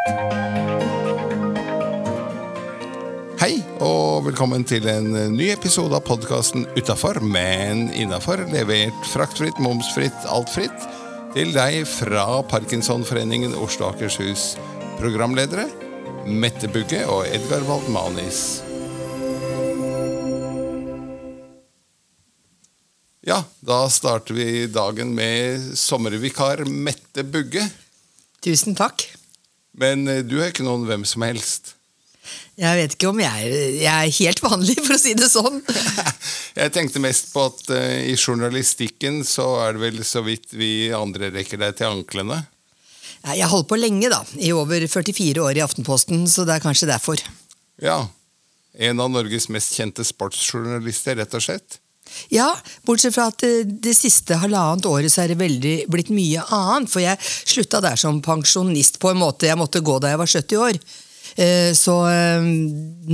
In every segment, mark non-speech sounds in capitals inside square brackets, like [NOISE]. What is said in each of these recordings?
Hei, og velkommen til en ny episode av podkasten Utafor, men innafor. Levert fraktfritt, momsfritt, altfritt. Til deg fra Parkinsonforeningen Oslo og Akershus. Programledere Mette Bugge og Edgar Waldmanis. Ja, da starter vi dagen med sommervikar Mette Bugge. Tusen takk. Men eh, du er ikke noen hvem som helst. Jeg vet ikke om jeg er, jeg er helt vanlig, for å si det sånn. [LAUGHS] Jeg tenkte mest på at uh, i journalistikken så er det vel så vidt vi andre rekker deg til anklene. Jeg holdt på lenge, da. I over 44 år i Aftenposten, så det er kanskje derfor. Ja. En av Norges mest kjente sportsjournalister, rett og slett. Ja, bortsett fra at det, det siste halvannet året så er det veldig blitt mye annet. For jeg slutta der som pensjonist, på en måte. Jeg måtte gå da jeg var 70 år. Eh, Så eh,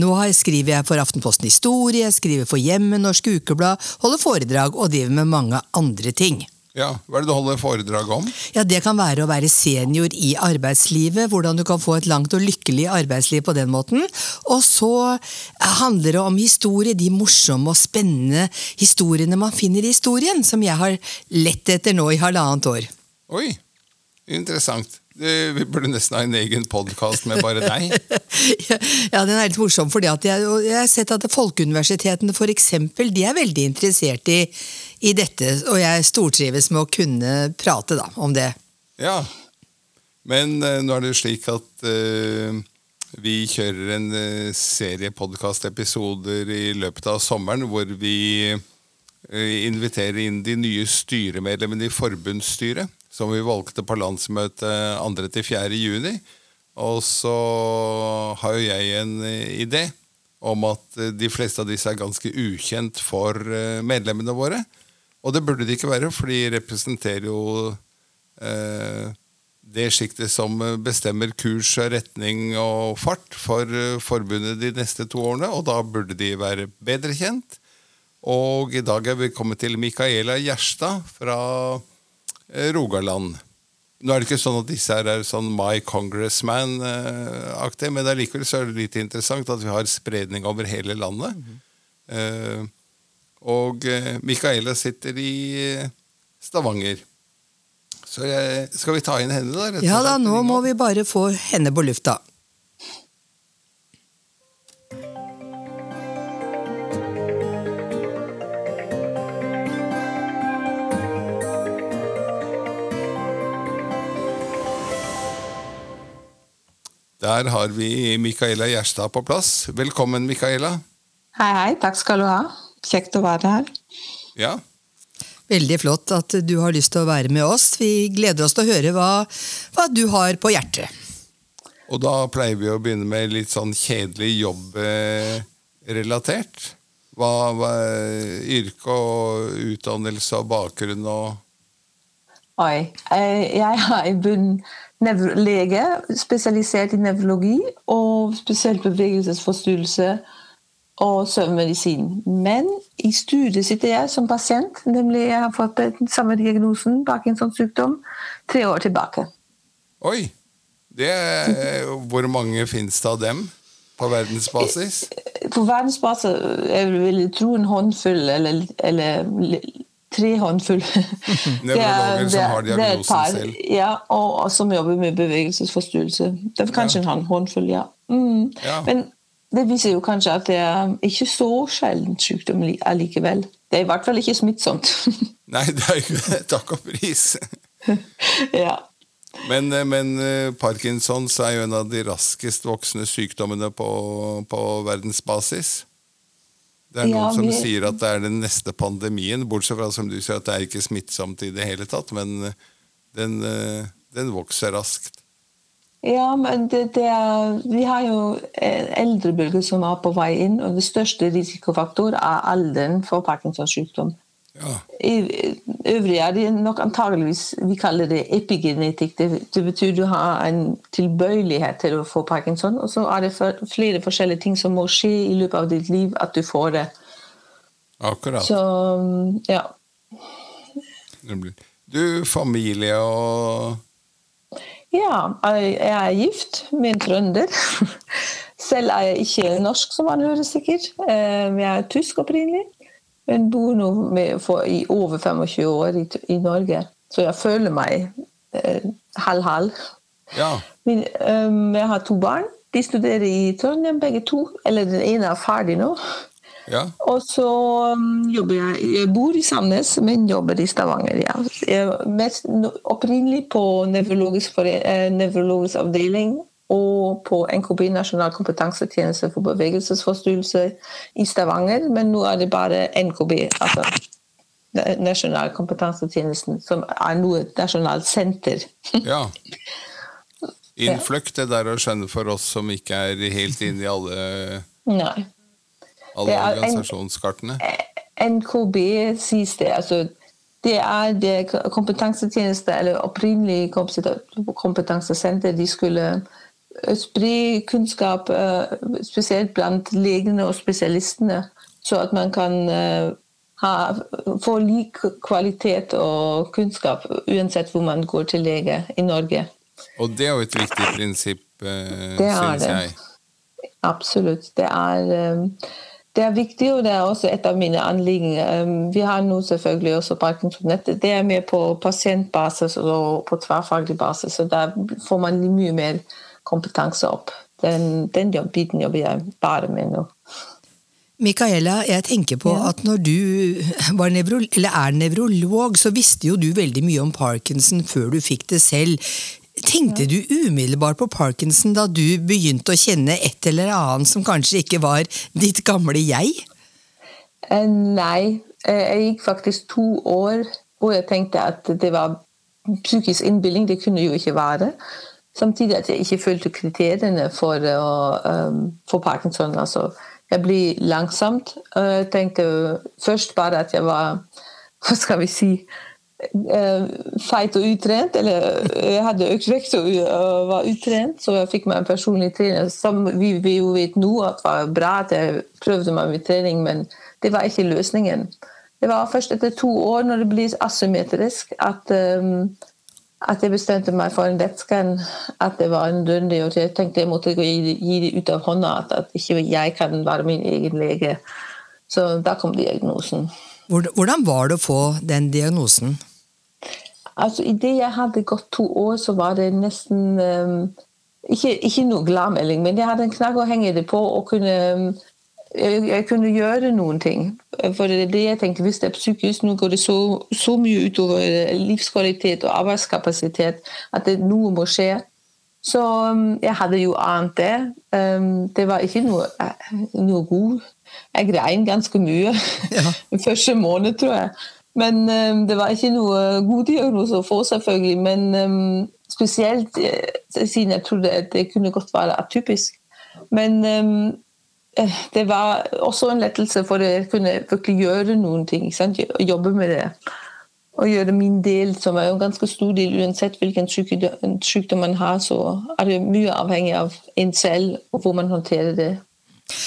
nå skriver jeg for Aftenposten Historie, skriver for Hjemmet, Norsk Ukeblad, holder foredrag og driver med mange andre ting. Ja, Hva er det du holder foredrag om? Ja, Det kan være å være senior i arbeidslivet, hvordan du kan få et langt og lykkelig arbeidsliv på den måten. Og så handler det om historie, de morsomme og spennende historiene man finner i historien, som jeg har lett etter nå i halvannet år. Oi, interessant. Vi burde nesten ha en egen podkast med bare deg. [LAUGHS] ja, den er litt morsom, fordi jeg, jeg har sett at folkeuniversitetene for eksempel, de er veldig interessert i, i dette, og jeg stortrives med å kunne prate da, om det. Ja. Men eh, nå er det jo slik at eh, vi kjører en uh, serie podkastepisoder i løpet av sommeren hvor vi eh, inviterer inn de nye styremedlemmene i forbundsstyret, som vi valgte på landsmøtet 2.-4. juni. Og så har jo jeg en eh, idé om at eh, de fleste av disse er ganske ukjent for eh, medlemmene våre. Og det burde de ikke være, for de representerer jo eh, det sjiktet som bestemmer kurs, retning og fart for eh, forbundet de neste to årene, og da burde de være bedre kjent. Og i dag er vi kommet til Micaela Gjerstad fra eh, Rogaland. Nå er det ikke sånn at disse her er sånn My Congressman-aktig, men allikevel så er det litt interessant at vi har spredning over hele landet. Eh, og eh, Micaela sitter i eh, Stavanger. Så jeg, skal vi ta inn henne, da? rett og Ja da, nå må vi bare få henne på lufta. Der har vi Micaela Gjerstad på plass. Velkommen, Micaela. Hei, hei. Takk skal du ha. Kjekt å være her. Ja, Veldig flott at du har lyst til å være med oss. Vi gleder oss til å høre hva, hva du har på hjertet. Og da pleier vi å begynne med litt sånn kjedelig jobbrelatert. Hva, hva Yrke og utdannelse og bakgrunn og Oi. eh, Jeg er i bunnen lege, spesialisert i nevrologi og spesielt bevegelsesforstyrrelse og søvnmedisin. Men i studiet sitter jeg som pasient, nemlig jeg har fått den samme diagnosen, Parkinsons sykdom, tre år tilbake. Oi! Det hvor mange fins det av dem på verdensbasis? På verdensbasis jeg vil tro en håndfull, eller, eller tre håndfull. [LAUGHS] Er- Nevrologer som har diagnosen par, selv. Ja, og, og som jobber med bevegelsesforstyrrelse. Det er kanskje en håndfull, ja. Mm. Ja. Men det viser jo kanskje at det er ikke så sjelden sykdom li- allikevel. Det er i hvert fall ikke smittsomt. [LAUGHS] Nei, det er jo det. [LAUGHS] Takk og pris. [LAUGHS] ja. Men, eh, men eh, Parkinsons er jo en av de raskest voksende sykdommene på, på verdensbasis. Det er Ja, noen som sier at det er den neste pandemien, bortsett fra som du sier at det er ikke smittsomt i det hele tatt, men eh, den, den vokser raskt. Ja, men det, det er, vi har jo en eldrebølge som er på vei inn, og det største risikofaktor er alderen for Parkinsons sykdom. Ja. I øvrig er det nok antageligvis Vi kaller det epigenetikk. Det, det betyr du har en tilbøyelighet til å få parkinson, og så er det flere forskjellige ting som må skje i løpet av ditt liv at du får det. Akkurat. Så ja. Du, familie og Ja, jeg er gift med en trønder. [LAUGHS] Selv er jeg ikke norsk, som man hører sikkert. Eh, jeg er tysk opprinnelig, men bor nå i over 25 år i, Norge. Så jeg føler meg eh, halv-halv. Ja. Um, jeg har to barn. De studerer i Trondheim, begge to. Eller den ene er ferdig nå. Ja. Og så um, jobber jeg Jeg bor i Sandnes, men jobber i Stavanger. Ja. Jeg er mest opprinnelig på nevrologisk, eh, nevrologisk avdeling og på NKB, Nasjonal kompetansetjeneste for bevegelsesforstyrrelser i Stavanger. Men nå er det bare NKB, altså Nasjonal kompetansetjenesten, som er nå et nasjonalt senter. [LAUGHS] ja. Innfløkt, det der å skjønne for oss som ikke er helt inne i alle Nei alle organisasjonskartene? NKB sies det. altså det er det kompetansetjeneste, eller opprinnelig kompetansesenter, de skulle øh, spre kunnskap øh, spesielt blant legene og spesialistene, så at man kan øh, ha, få lik kvalitet og kunnskap uansett hvor man går til lege i Norge. Og det er jo et viktig prinsipp, synes jeg. Absolutt. Det er det er viktig, og det er også et av mine anliggender. Vi har nå selvfølgelig også Parkinsonnettet. Det er mer på pasientbasis og på tverrfaglig basis, så der får man mye mer kompetanse opp. Den, den biten jobber jeg bare med nå. Micaela, jeg tenker på ja. at når du var nevro, er nevrolog, så visste jo du veldig mye om Parkinson før du fikk det selv. Tenkte du umiddelbart på Parkinson da du begynte å kjenne et eller annet som kanskje ikke var ditt gamle jeg? Eh, nei, eh, jeg gikk faktisk to år hvor jeg tenkte at det var psykisk innbilning. Det kunne jo ikke være. Samtidig at jeg ikke fulgte kriteriene for, å, for Parkinson. Altså, jeg ble langsomt. Jeg tenkte først bare at jeg var [LAUGHS] Hva skal vi si? Eh, feit og utrent. Eller eh, jeg hadde økt vekt og var utrent, så jeg fikk meg en personlig trener. Som vi, vi jo vet nå at var bra at jeg prøvde meg med trening, men det var ikke løsningen. Det var først etter to år, når det blir asymmetrisk, at, um, at jeg bestemte meg for en lettskann. At det var nødvendig. Og jeg tenkte jeg måtte gi, gi det ut av hånda, at, at ikke jeg kan være min egen lege. Så da kom diagnosen. Hvordan var det å få den diagnosen? Altså, Idet jeg hadde gått to år, så var det nesten um, ikke, ikke, noe gladmelding, men jeg hadde en knagg å henge det på og kunne um, jeg, kunne gjøre noen ting. For det er det jeg tenker, Hvis det er psykisk, nå går det så, så mye utover livskvalitet og arbeidskapasitet at det, noe må skje. Så um, jeg hadde jo ant det. Det var ikke noe, noe god. Jeg grein ganske mye ja. [LAUGHS] første måned, tror jeg. Men um, det var ikke noe god diagnose å få, selvfølgelig. Men um, spesielt uh, siden jeg trodde at det kunne godt være atypisk. Men um, det var også en lettelse, for jeg kunne virkelig gjøre noen ting. Jobbe med det. Og gjøre min del, som er jo en ganske stor del. Uansett hvilken sykdom man har, så er det mye avhengig av en selv og hvor man håndterer det.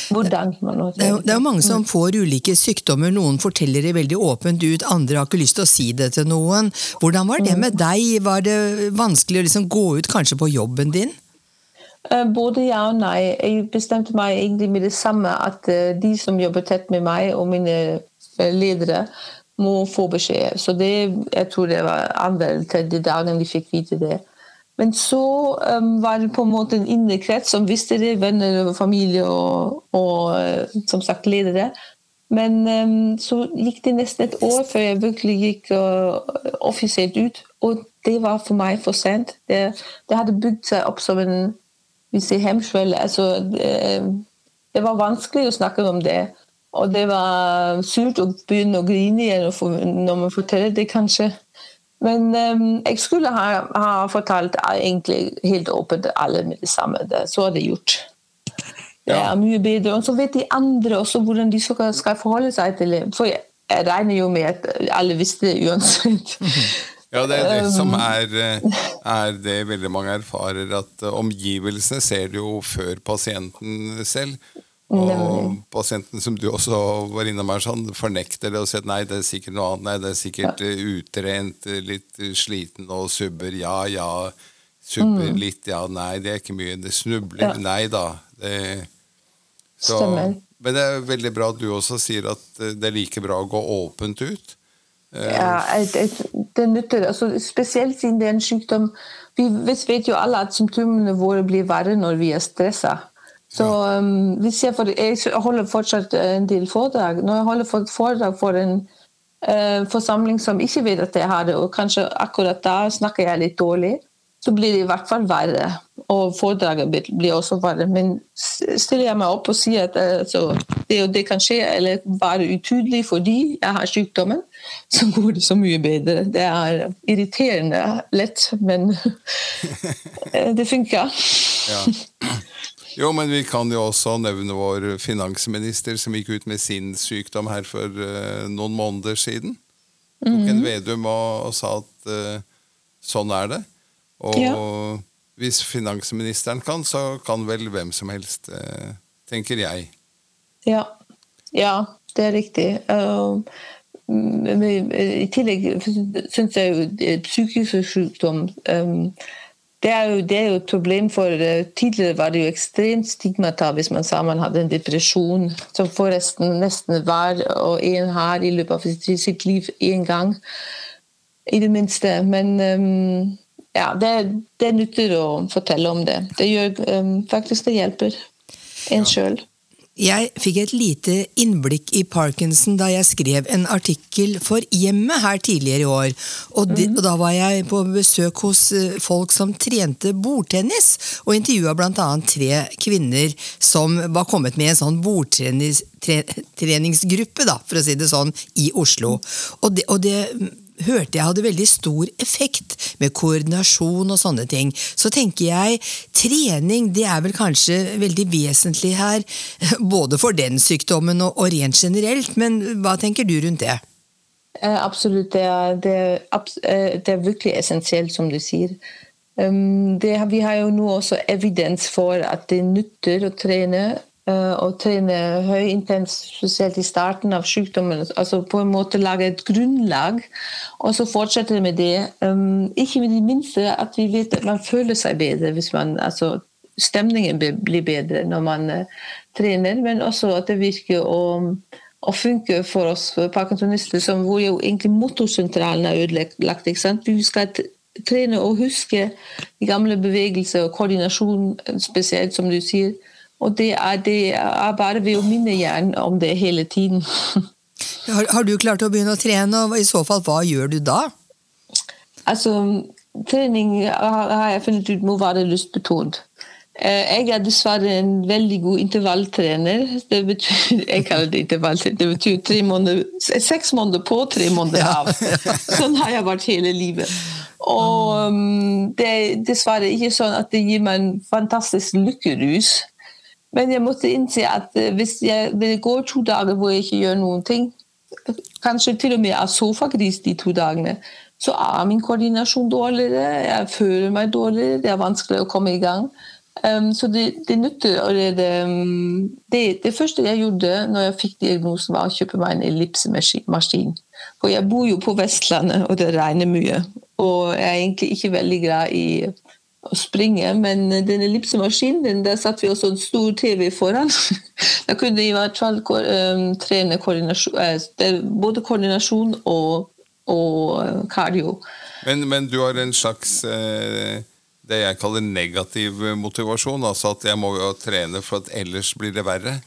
Hvordan man det, er det er jo mange som får ulike sykdommer. Noen forteller det veldig åpent ut, andre har ikke lyst til å si det til noen. Hvordan var det med deg? Var det vanskelig å liksom gå ut kanskje på jobben din? Eh, både ja og nei. Jeg bestemte meg egentlig med det samme at eh, de som jobber tett med meg og mine ledere, må få beskjed. Så det, jeg tror det var andre tredje dagen de fikk vite det. Men så um, var det på en måte en indre krets som visste det, venner og familie og, og uh, som sagt ledere. Men um, så gikk det nesten et år før jeg virkelig gikk uh, offisielt ut. Og det var for meg for sent. Det, det hadde bygd seg opp som en hvis jeg hemsvelle. Altså, det, det, var vanskelig å snakke om det. Og det var surt å begynne å grine igjen når man forteller det, kanskje. Men um, jeg skulle ha, ha, fortalt egentlig helt åpent alle med det samme. Det, så er det gjort. Det er mye bedre. Og så vet de andre også hvordan de skal forholde seg til det. For jeg, jeg regner jo med at alle visste det uansett. [LAUGHS] Ja, det er det som er, er, det veldig mange erfarer, at omgivelsene ser det jo før pasienten selv. Og pasienten, som du også var innom her, sånn, fornekter det og sier nei, det er sikkert noe annet. Nei, det er sikkert ja. Eh, utrent, eh, litt sliten og subber. Ja, ja, Supper litt, ja, nei, det er ikke mye. Det snubler, Ja. nei da. Det, så, Stemmer. men det er veldig bra at du også sier at eh, det er like bra å gå åpent ut. Ja, det nytter. Altså, spesielt siden det er en sykdom Vi vet jo alle at symptomene våre blir verre når vi er stressa. Så um, hvis jeg, for, jeg holder fortsatt en del foredrag. Når jeg holder foredrag for en uh, forsamling som ikke vet at jeg har det, og kanskje akkurat da snakker jeg litt dårlig, så blir det i hvert fall verre. Og foredraget blir- også verre. Men stiller jeg meg opp og sier at altså, det og det kan skje, eller være utydelig fordi jeg har sykdommen, så går det så mye bedre. Det er irriterende lett, men [LAUGHS] eh, det funker. Ja. [LAUGHS] Jo, men vi kan jo også nevne vår finansminister som gikk ut med sin sykdom her for uh, noen måneder siden. Tok Mhm. en vedum og, og sa at uh, sånn er det. Og Ja. hvis finansministeren kan, så kan vel hvem som helst, uh, tenker jeg. Ja. ja, det er riktig. Uh, I tillegg syns jeg jo psykisk sykdom um, det er, jo, det er jo et problem, for eh, tidligere var det jo ekstremt stigmata hvis man sa man hadde en depresjon, som forresten nesten var og en har i løpet av sitt liv én gang. I det minste. Men um, ja, det, det nytter å fortelle om det. Det gjør um, faktisk det hjelper en sjøl. Jeg fikk et lite innblikk i Parkinson da jeg skrev en artikkel for Hjemmet her tidligere i år. Og, de, og Da var jeg på besøk hos eh, folk som trente bordtennis, og intervjua bl.a. tre kvinner som var kommet med en sånn bordtreningsgruppe, da, for å si det sånn, i Oslo. Og det, og det hørte jeg hadde veldig stor effekt med koordinasjon og sånne ting. Så tenker jeg trening det er vel kanskje veldig vesentlig her, [LAUGHS] både for den sykdommen og, rent generelt, men hva tenker du rundt det? Eh, Absolutt. Det er, det, er, eh, det er virkelig essensielt, som du sier. Det, vi har jo nå også evidens for at det nytter å trene. Eh, Å trene høyintens, spesielt i starten av sykdommen. Altså på en måte lage et grunnlag, og så fortsette med det. Um, ikke med det minste at vi vet at man føler seg bedre hvis man altså, Stemningen blir bedre når man eh, trener, men også at det virker å og funker for oss parkinsonister, som hvor jo egentlig motorsentralen er ødelagt. ikke sant? Vi skal trene og huske de gamle bevegelser og koordinasjon, spesielt, som du sier. Og det er, det er bare ved å minne hjernen om det hele tiden. [LAUGHS] Har, har du klart å begynne å trene, og i så fall, hva gjør du da? Altså, trening har har jeg funnet ut må være lystbetont. Eh, Jeg er dessverre en veldig god intervalltrener. Det betyr, [LAUGHS] jeg kaller det intervalltrener. Det betyr tre måneder, seks måneder på, tre måneder av. [LAUGHS] Sånn har jeg vært hele livet. Og um, det er dessverre ikke sånn at det gir meg en fantastisk lykkerus. Men jeg måtte innse at eh, hvis jeg, det går to dager hvor jeg ikke gjør noen ting, kanskje til og med er sofagris de to dagene, så er min koordinasjon dårligere, jeg føler meg dårligere, det er vanskelig å komme i gang. Um, så det, det nytter. Og det, det, det første jeg gjorde når jeg fikk diagnosen, var å kjøpe meg en ellipsemaskin. For jeg bor jo på Vestlandet, og det regner mye. Og jeg er egentlig ikke veldig glad i å springe, men den ellipsemaskinen, den, der satte vi også en stor TV foran. [LAUGHS] da kunne vi i hvert fall trene koordinasjon, eh, både koordinasjon og, og eh, cardio. Men, men du har en slags eh, det jeg kaller negativ motivasjon. Altså at jeg må jo trene, for at ellers blir det verre.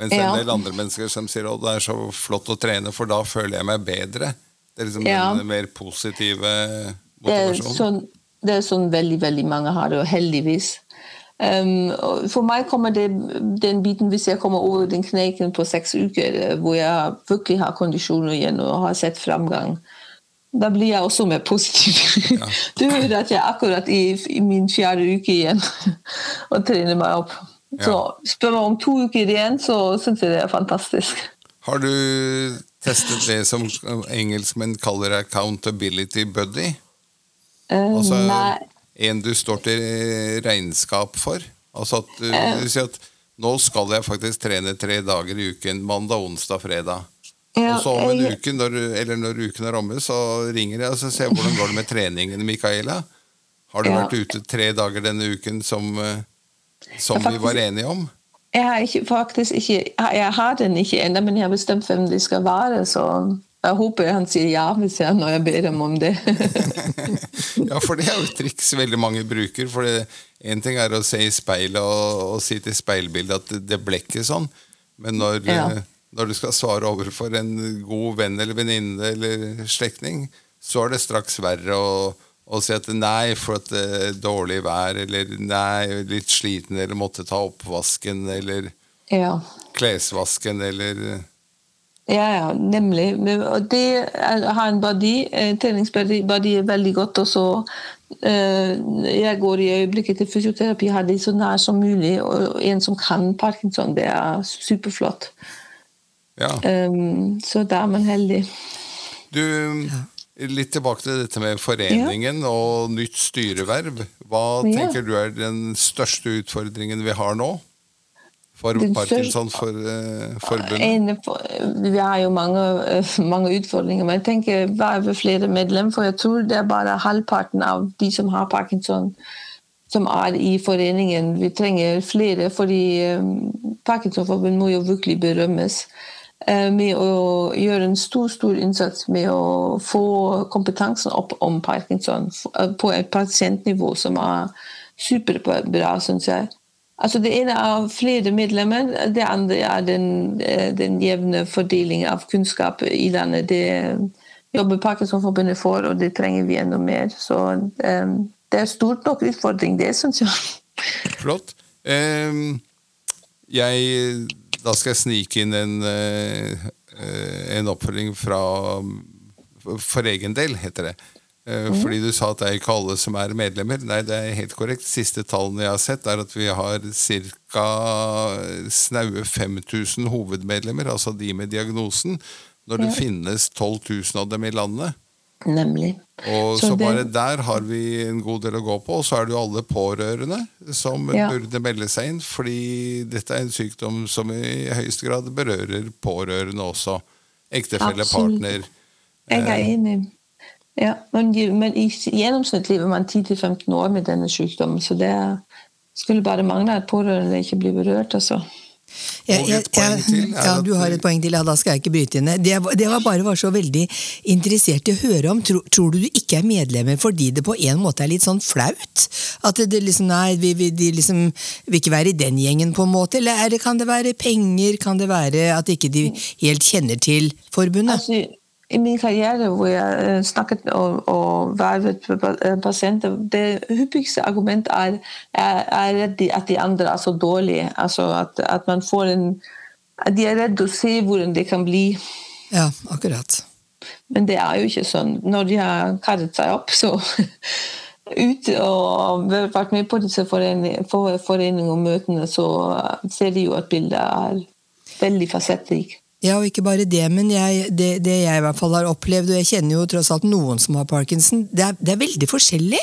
Mens Ja. en del andre mennesker som sier at det er så flott å trene, for da føler jeg meg bedre. Det er liksom Ja. den mer positive Det er motivasjonen. sånn, det er sånn veldig, veldig mange har det, og heldigvis. Um, for meg kommer det, den biten hvis jeg kommer over den kneiken på seks uker, eh, hvor jeg virkelig har kondisjoner igjen og har sett framgang. Da blir jeg også mer positiv. [LAUGHS] du hører at jeg er akkurat i, i min fjerde uke igjen [LAUGHS] og trener meg opp. Så spør meg om to uker igjen, så syns jeg det er fantastisk. Har du testet det som engelskmenn kaller accountability buddy? Eh, Altså nei, en du står til regnskap for? Altså at du, du sier at nå skal jeg faktisk trene tre dager i uken. Mandag, onsdag, fredag. Ja, og så om en uke, når, eller når uken er omme, så ringer jeg og så ser jeg hvordan går det med treningen, Micaela. Har du Ja. vært ute tre dager denne uken som, eh, som faktisk, vi var enige om? Jeg har ikke, faktisk ikke Jeg har den ikke ennå, men jeg har bestemt hvem det skal være. Så jeg håper han sier ja hvis jeg, når jeg ber ham om det. [LAUGHS] Ja, for det er jo et triks veldig mange bruker. For én ting er å se i speilet og, og si til speilbildet at det, det ble ikke sånn. Men når, Ja. eh, når du skal svare overfor en god venn eller venninne eller slektning, så er det straks verre å, å si at nei, for at det er dårlig vær, eller nei, litt sliten, eller måtte ta oppvasken, eller ja. klesvasken, eller Ja, ja, nemlig. Og det har en eh, treningsbody er veldig godt. Og så eh, Jeg går i øyeblikket til fysioterapi, har de så nær som mulig. Og en som kan parkinson, det er superflott. Ja. Um, så da er man heldig. Du, litt tilbake til dette med foreningen og nytt styreverv. Hva Ja. tenker du er den største utfordringen vi har nå? For Den største- Parkinson-forbundet? Vi har jo mange, eh, mange utfordringer, men jeg tenker bare flere medlemmer. for jeg tror det er bare halvparten av de som har parkinson, som er i foreningen. Vi trenger flere, fordi eh, Parkinsonforbundet må jo virkelig berømmes eh, med å gjøre en stor stor innsats med å få kompetansen opp om parkinson eh, på et pasientnivå som er superbra, syns jeg. Altså Det ene er flere medlemmer, det andre er den, eh, den jevne fordeling av kunnskap i landet. Det jobber Parkinsonforbundet for, og det trenger vi enda mer. Så um, det er stort nok utfordring, det syns jeg. [LAUGHS] Flott. Um, jeg, da skal jeg snike inn en, en oppfølging fra For egen del, heter det. Eh, Fordi du sa at det er ikke alle som er medlemmer. Nei, det er helt korrekt. Siste tallene jeg har sett, er at vi har ca. snaue 5000 hovedmedlemmer, altså de med diagnosen, når det Ja. finnes 12 000 av dem i landet. Nemlig. Og Så så, det- bare der har vi en god del å gå på. Og så er det jo alle pårørende som Ja. burde melde seg inn, fordi dette er en sykdom som i høyeste grad berører pårørende også. Ektefelle, Absolutt. partner. Jeg er Eh, enig. Ja, men, men i gjennomsnitt lever man 10-15 år med denne sykdommen, så det skulle bare mangle at pårørende ikke blir berørt. altså. Jeg, jeg, jeg, ja, du har et poeng til, ja, da skal jeg ikke bryte inn. Det, det var bare var så veldig interessert i å høre om. Tror, tror du du ikke er medlemmer fordi det på en måte er litt sånn flaut? At det, det liksom, nei, vi, vi, de liksom vil ikke være i den gjengen, på en måte? Eller er det, kan det være penger? Kan det være at ikke de helt kjenner til forbundet? Altså, I min karriere hvor jeg eh, snakket og, og vervet eh, pasienter, det hyppigste argumentet er, er, at, de, andre er så dårlige. Altså at, at man får en at De er redde å se hvordan det kan bli. Ja, akkurat. Men det er jo ikke sånn. Når de har karret seg opp, så [LAUGHS] ut og vært med på disse forening- og møtene, så ser de jo at bildet er veldig fasettrik. Ja, og ikke bare det, men jeg, det, det jeg i hvert fall har opplevd, og jeg kjenner jo tross alt noen som har parkinson, det er, det er veldig forskjellig.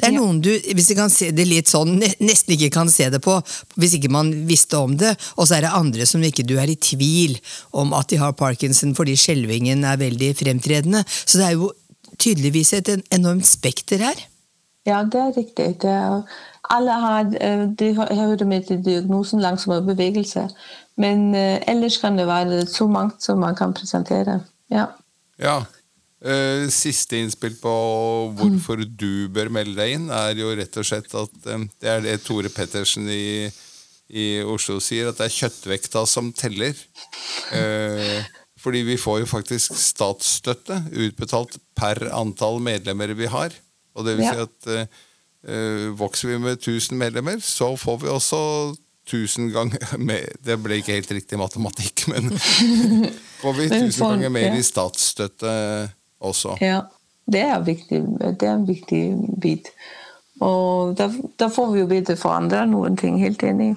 Det er Ja. noen du, hvis du kan se det litt sånn, nesten ikke kan se det på, hvis ikke man visste om det, og så er det andre som ikke du er i tvil om at de har parkinson fordi skjelvingen er veldig fremtredende. Så det er jo tydeligvis et enormt spekter her. Ja, det er riktig. Det er, alle har de hører med til diagnosen langsommere bevegelse. Men eh, ellers kan det være så mangt som man kan presentere. Ja. Ja. Eh, Siste innspill på hvorfor du bør melde deg inn, er jo rett og slett at eh, det er det Tore Pettersen i, i Oslo sier, at det er kjøttvekta som teller. Fordi vi får jo faktisk statsstøtte utbetalt per antall medlemmer vi har. Og det vil si at vokser vi med 1000 medlemmer, så får vi også 1000 ganger [LAUGHS] mer Det ble ikke helt riktig matematikk, men [LAUGHS] får vi tusen 1000 ganger mer i statsstøtte også. ja. Det er, viktig. det er en viktig bit. Og da, da får vi jo bedre forandre noen ting. Helt enig.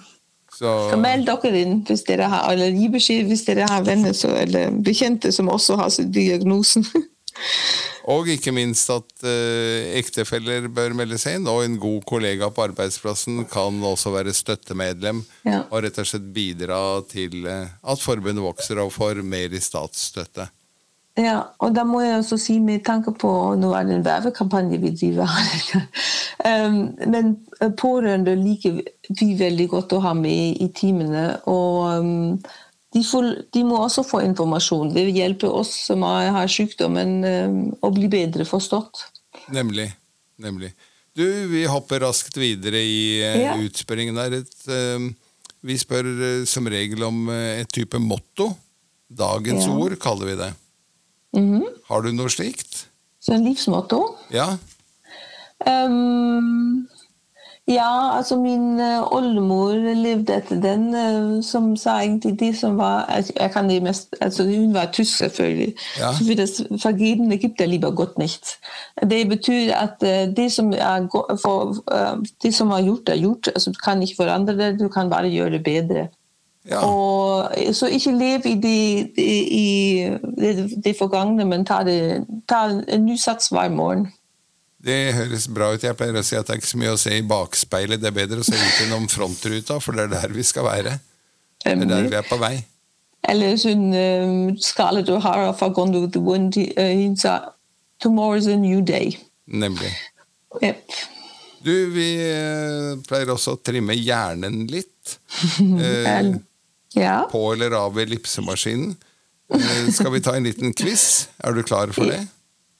Så, Så meld dere inn hvis dere har, eller gi beskjed hvis dere har venner så, eller bekjente som også har diagnosen. [LAUGHS] og ikke minst at eh, ektefeller bør melde seg inn, og en god kollega på arbeidsplassen kan også være støttemedlem Ja. og rett og slett bidra til eh, at forbundet vokser og får mer i statsstøtte. Ja, og da må jeg også si med tanke på Nå er det en vervekampanje vi driver um, men pårørende liker vi veldig godt å ha med i timene Og um, de, får, de, må også få informasjon. Det hjelper oss som har sykdommen, um, å bli bedre forstått. Nemlig. Nemlig. Du, vi hopper raskt videre i uh, ja. utspørringen her. Et, uh, vi spør som regel om et type motto. Dagens ja. ord kaller vi det. Mm -hmm. Har du noe slikt? Så en livsmotto? Ja. Um, ja, altså min uh, oldemor levde etter den, uh, som sa egentlig de som var altså, jeg kan det mest, altså Hun var tysk, selvfølgelig. Ja. Så for das Vergebene gibt er lieber godt nicht. Det betyr at uh, det, som er, for, det som er gjort, er gjort. Altså, du kan ikke forandre det, du kan bare gjøre det bedre. Ja. Og, så ikke lev i det, i det, det forgangne, men ta, det, ta en ny sats hver morgen. Det høres bra ut. Jeg pleier å si at det er ikke så mye å se i bakspeilet. Det er bedre å se ut gjennom frontruta, for det er der vi skal være. Det er der vi er på vei. Eller sånn uh, Scarlett O'Hara fra Gone with the Wind, hun sa 'Tomorrow is a new day'. Nemlig. Yep. Du, vi uh, pleier også å trimme hjernen litt. [LAUGHS] Uh, ja. På eller av ellipsemaskinen. Eh, skal vi ta en liten quiz? Er du klar for det?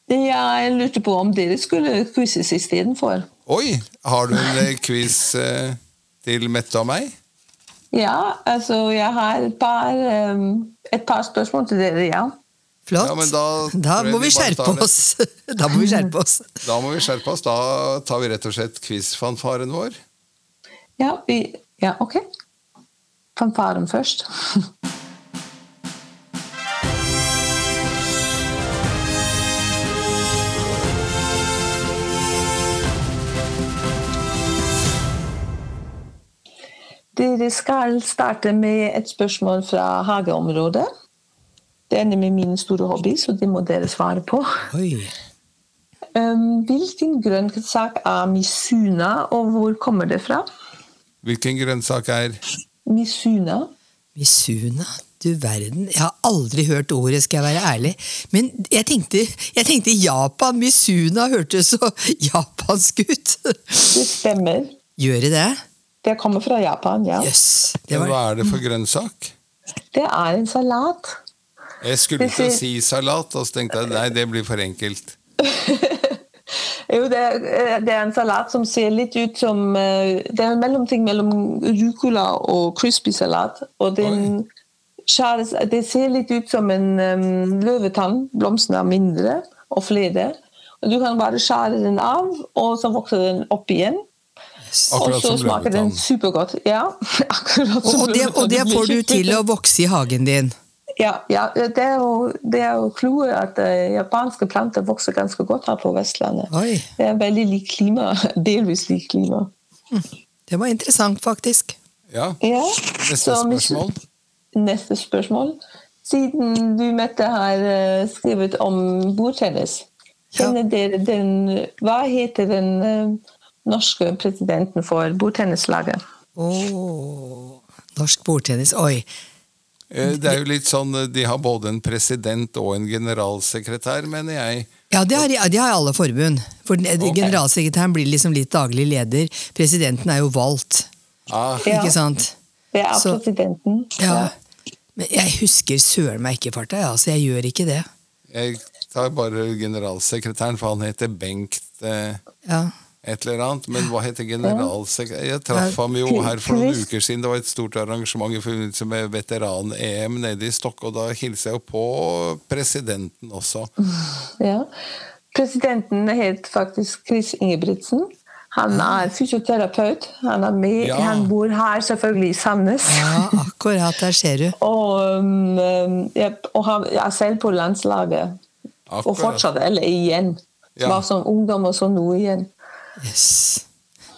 Ja, jeg lurte på om dere skulle quizes istedenfor. Oi! Har du en eh, quiz eh, til Mette og meg? Ja, altså jeg har et par, et par spørsmål til dere, ja. Flott. Ja, da, da, må vi skjerpe oss. [LAUGHS] da må vi skjerpe oss. Da må vi skjerpe oss. Da tar vi rett og slett quizfanfaren vår. Ja, vi, ja ok fanfaren først. [LAUGHS] Dere skal starte med et spørsmål fra hageområdet. Det er med min store hobby, så det må dere svare på. Oi. hvilken grønnsak er misuna, og hvor kommer det fra? Hvilken grønnsak er Misuna. Misuna? Du verden. Jeg har aldri hørt ordet, skal jeg være ærlig. Men jeg tenkte, jeg tenkte Japan. Misuna hørtes så [LAUGHS] japansk ut. Det stemmer. Gjør det det? Det kommer fra Japan, ja. Yes, var... Hva er det for grønnsak? Det er en salat. Jeg skulle ikke si salat, og så tenkte jeg nei, det blir for enkelt. [LAUGHS] Jo, det er, eh, det er, en salat som ser litt ut som eh, Det er en mellomting mellom rucola og crispy salat. Og den skjæres, det ser litt ut som en um, løvetann. Blomstene er mindre og flere. Og Du kan bare skjære den av, og så vokser den opp igjen. Og så smaker den supergodt. Ja, [LAUGHS] akkurat som og, det, og det får du til å vokse i hagen din? Ja, ja, det er jo, det er jo kloe at uh, japanske planter vokser ganske godt her på Vestlandet. Oi. Det er veldig lik klima. [LAUGHS] Delvis lik klima. Hm. Det var interessant, faktisk. Ja. ja. Neste spørsmål. Neste spørsmål. Siden du, Mette, har uh, skrevet om bordtennis, kjenner ja. dere den Hva heter den uh, norske presidenten for bordtennislaget? Oh, norsk bordtennis. Oi. Eh, det er jo litt sånn, eh, De har både en president og en generalsekretær, mener jeg. Ja, det har, de har alle forbund. For okay. Generalsekretæren blir liksom litt daglig leder. Presidenten er jo valgt. Ah. Ikke sant? Det er Så, presidenten. Ja. Men jeg husker søren meg ikke farta, ja, så jeg gjør ikke det. Jeg tar bare generalsekretæren, for han heter Bengt. Eh, ja et eller annet. Men hva heter generalsekretær? Jeg traff ham jo her for noen uker siden. Det var et stort arrangement i forbindelse med veteran-EM nede i Stokke, og da hilser jeg jo på presidenten også. [LAUGHS] Ja. Presidenten het faktisk Chris Ingebrigtsen. Han er fysioterapeut. Han, er med, ja. han bor her, selvfølgelig, i Sandnes. Ja, akkurat. Der ser du. [LAUGHS] og, um, ja, og han er selv på landslaget. Akkurat. Og fortsatt, eller igjen. Ja. Var som ungdom og så nå igjen. Yes.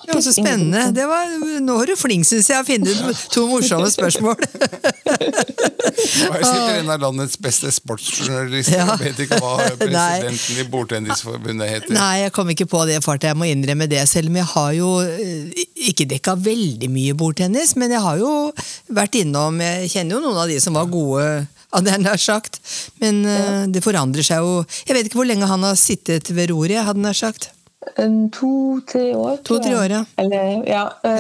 Det var så spennende. Det var, nå er du flink, syns jeg, å finne ut to morsomme [LAUGHS] spørsmål. jeg sitter [LAUGHS] en av landets beste sportsjournalister og vet ikke hva [LAUGHS] presidenten i Bordtennisforbundet heter. Nei, jeg kom ikke på det fartet, jeg må innrømme det. Selv om jeg har jo eh, ikke dekka veldig mye bordtennis, men jeg har jo vært innom Jeg kjenner jo noen av de som var gode hadde jeg nær sagt. Men eh, det forandrer seg jo Jeg vet ikke hvor lenge han har sittet ved roret, hadde jeg nær sagt. En To-tre år. To-tre år, ja. Eller, ja, ja.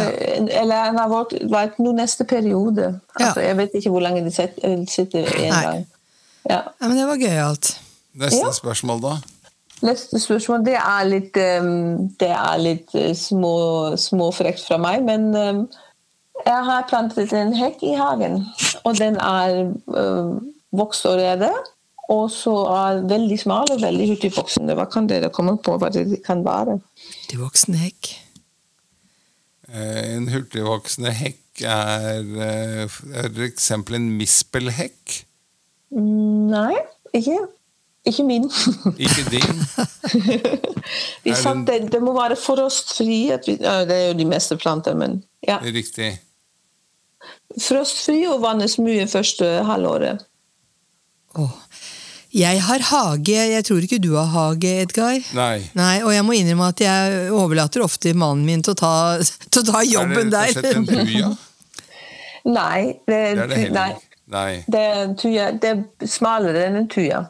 eller han har vært, vært nå neste periode. Altså, Jeg vet ikke hvor lenge de eh, sitter en Nei. gang. Ja. Ja, men det var gøyalt. Neste Ja. spørsmål, da. Neste spørsmål det er litt, um, det er litt små, småfrekt fra meg, men um, jeg har plantet en hekk i hagen. Og den er um, vokst allerede. Og så er veldig smal og veldig hurtigvoksende. Hva kan dere komme på hva det kan være? Hurtigvoksende hekk. Eh, En hurtigvoksende hekk er eh, for eksempel en mispelhekk. Mm, Nei, ikke. Ikke min. [LAUGHS] Ikke din. [LAUGHS] De Er satt, det, det må være frostfri. At vi, ja, det er jo de meste planter, men ja. Riktig. Frostfri og vannes mye første halvåret. Åh. Jeg har hage. Jeg tror ikke du har hage, Edgar. Nei. Nei, Og jeg må innrømme at jeg overlater ofte mannen min til å ta, [LAUGHS] til å ta jobben er det der. rett og slett en tuja? Nei, det, Det er det heller nei. Nei. Det er, en tuja, det er smalere enn en tuja.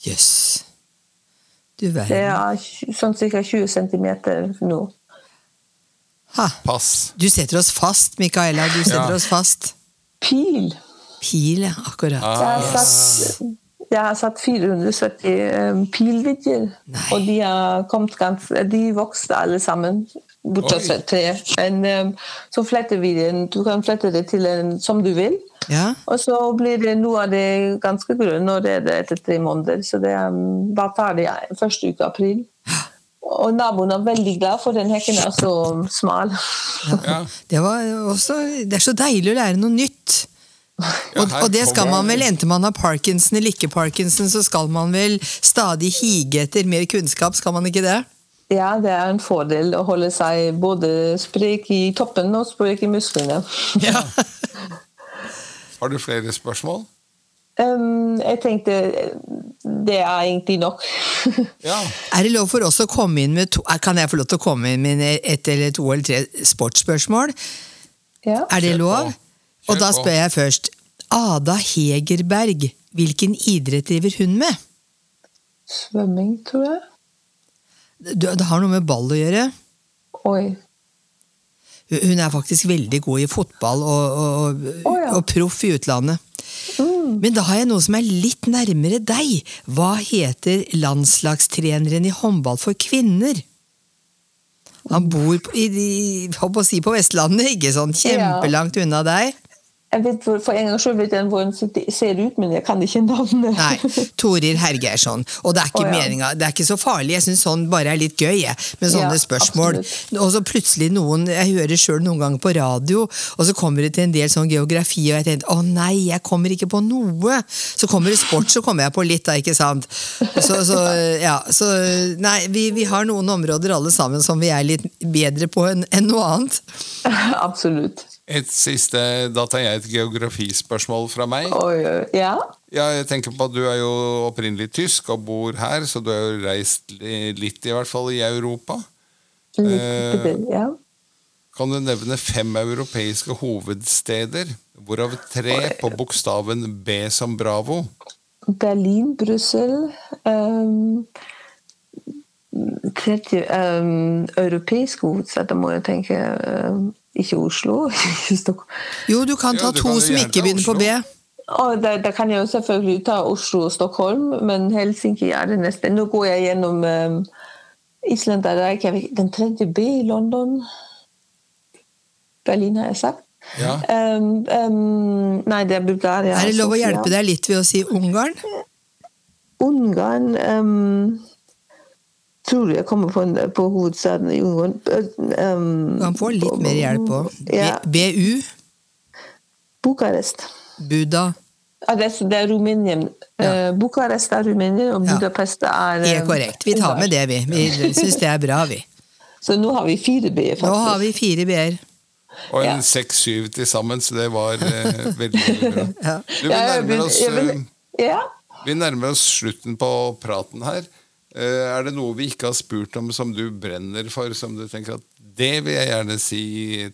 Jøss. Du Det er sånn ca. 20 cm nå. Ha. Pass. Du setter oss fast, Micaela. Du setter Ja. oss fast. Pil. Pil, ja. Akkurat. Ah, satt, jeg har satt 470 um, pilvidjer, og de har kommet ganske De vokste alle sammen, bortsett fra tre. Men um, så fletter vi den. Du kan flette det til en som du vil. Ja. Og så blir det noe av det ganske grønn, og det er det etter tre måneder. Så det er bare ferdig første uke april. Og naboen er veldig glad, for den hekken er så smal. Ja. [LAUGHS] Det, var også, det er så deilig å lære noe nytt. Ja, Og, og det skal man vel, enten man har parkinson eller ikke parkinson, så skal man vel stadig hige etter mer kunnskap, skal man ikke det? Ja, det er en fordel å holde seg både sprek i toppen og sprek i musklene. Ja. [LAUGHS] Har du flere spørsmål? Um, jeg tenkte det er egentlig nok. [LAUGHS] Ja. Er det lov for oss å komme inn med to eh, Kan jeg få lov til å komme inn med ett eller to eller tre sportsspørsmål? ja. Er det lov? Og da spør jeg først. Ada Hegerberg, hvilken idrett driver hun med? Svømming, tror jeg. Du- Det har noe med ball å gjøre. Oi. Hun er faktisk veldig god i fotball og, og, oh, ja. og proff i utlandet. Men da har jeg noe som er litt nærmere deg. Hva heter landslagstreneren i håndball for kvinner? Han bor på, i, i, på, å si på Vestlandet, ikke sånn kjempelangt unna deg. Jeg vet hvor, For en gang selv vet jeg hvor hun ser ut, men jeg kan ikke navnet. Nei, Torir Hergeirsson. Og det er ikke oh, ja. meninga, det er ikke så farlig. Jeg syns sånn bare er litt gøy, jeg, med sånne Ja, spørsmål. Og så plutselig noen Jeg hører sjøl noen ganger på radio, og så kommer det til en del sånn geografi, og jeg tenker å nei, jeg kommer ikke på noe. Så kommer det sport, så kommer jeg på litt, da, ikke sant. Så, så ja, så Nei, vi, vi har noen områder alle sammen som vi er litt bedre på enn enn noe annet. [LAUGHS] Absolutt. Et siste, Da tar jeg et geografispørsmål fra meg. Oi, oi. ja. Ja, jeg tenker på at Du er jo opprinnelig tysk og bor her, så du har jo reist litt i hvert fall i Europa. Litt, Eh, ja. Kan du nevne fem europeiske hovedsteder, hvorav tre på bokstaven B som Bravo? Berlin, Brussel um, um, Europeisk hovedstad, da må jeg tenke um, Ikke Oslo, [LAUGHS] ikke Stockholm. Jo, du kan Ja, ta du to kan som ikke begynner på B. Og da, da kan jeg jo selvfølgelig ta Oslo og Stockholm, men Helsinki er det neste. Nå går jeg gjennom um, Island og Reykjavik. Den tredje B i London. Berlin, har jeg sagt. Ja. Um, um, nei, det er Bulgaria. Er det lov å hjelpe deg litt ved å si Ungarn? Ungarn um, Tror jeg kommer på, på hovedstaden i Ungarn. Um, kan få litt mer hjelp òg. Ja. BU? Bukarest. Buda? Ja, det, er, Rumænien. Ja. Eh, Bukarest er Rumænien, og Budapest er Det er korrekt. Vi tar med det, vi. Vi [LAUGHS] syns det er bra, vi. Så nå har vi fire B, faktisk. Nå har vi fire B-er. Og en Ja. seks-syv til sammen, så det var eh, veldig, veldig bra. [LAUGHS] Ja. Du, vi, nærmer oss, eh, ja. vi nærmer oss slutten på praten her. Eh, Er det noe vi ikke har spurt om som du brenner for, som du tenker at det vil jeg gjerne si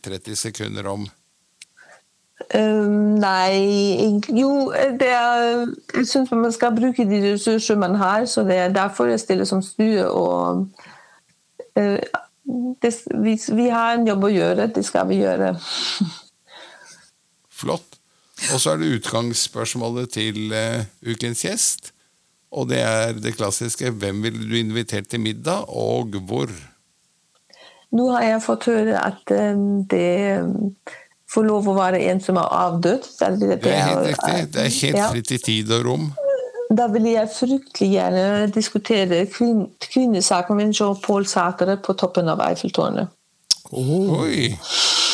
30 sekunder om? Um, nei Jo, det er, jeg syns man skal bruke de ressurser man har, så det er derfor jeg stiller som stue. Og uh, det, vi, vi, har en jobb å gjøre, det skal vi gjøre. Flott. Og så er det utgangsspørsmålet til uh, ukens gjest. Og det er det klassiske 'Hvem ville du invitert til middag, og hvor?' Nå har jeg fått høre at um, det får lov å være en som er avdød. Det, det, er helt riktig. Det er helt ja. fritt i tid og rom. Da vil jeg fryktelig gjerne diskutere kvin kvinnesaken min Jean-Paul Sætre på toppen av Eiffeltårnet. Oi!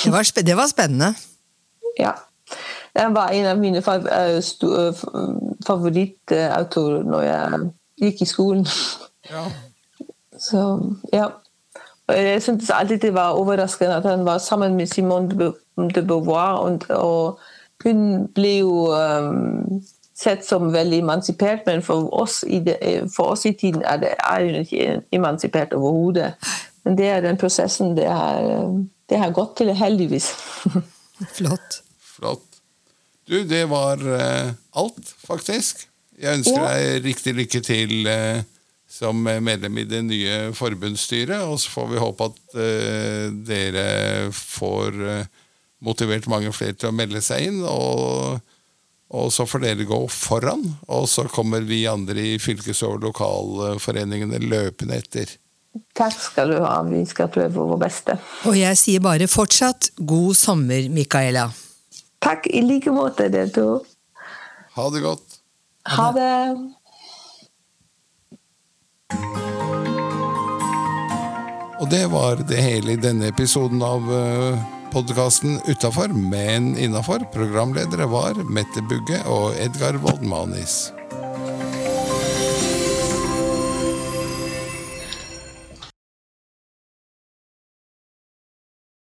Det, var det var spennende. Ja. Han var en av mine eh, eh, favorittautorer når jeg gikk i skolen. Ja. Så, ja. Jeg syntes alltid det var overraskende at han var sammen med Simone de Beauvoir. Og, og hun ble jo um, sett som veldig emansipert, men for oss i, det, for oss i tiden er, det, er hun ikke emansipert overhodet. Men det er den prosessen det har, det har gått til, heldigvis. [LAUGHS] Flott. Flott. Du, det var uh, alt, faktisk. Jeg ønsker ja. deg riktig lykke til. Uh, som medlem i det nye forbundsstyret. Og så får vi håpe at uh, dere får uh, motivert mange flere til å melde seg inn. Og, og, så får dere gå foran, og så kommer vi andre i fylkes- og lokalforeningene løpende etter. Takk skal du ha. Vi skal prøve vår beste. Og jeg sier bare fortsatt god sommer, Micaela. Takk i like måte, dere to. Ha det godt. Ha det. Og det var det hele i denne episoden av eh, podkasten Utafor, men innafor. Programledere var Mette Bugge og Edgar Woldmanis.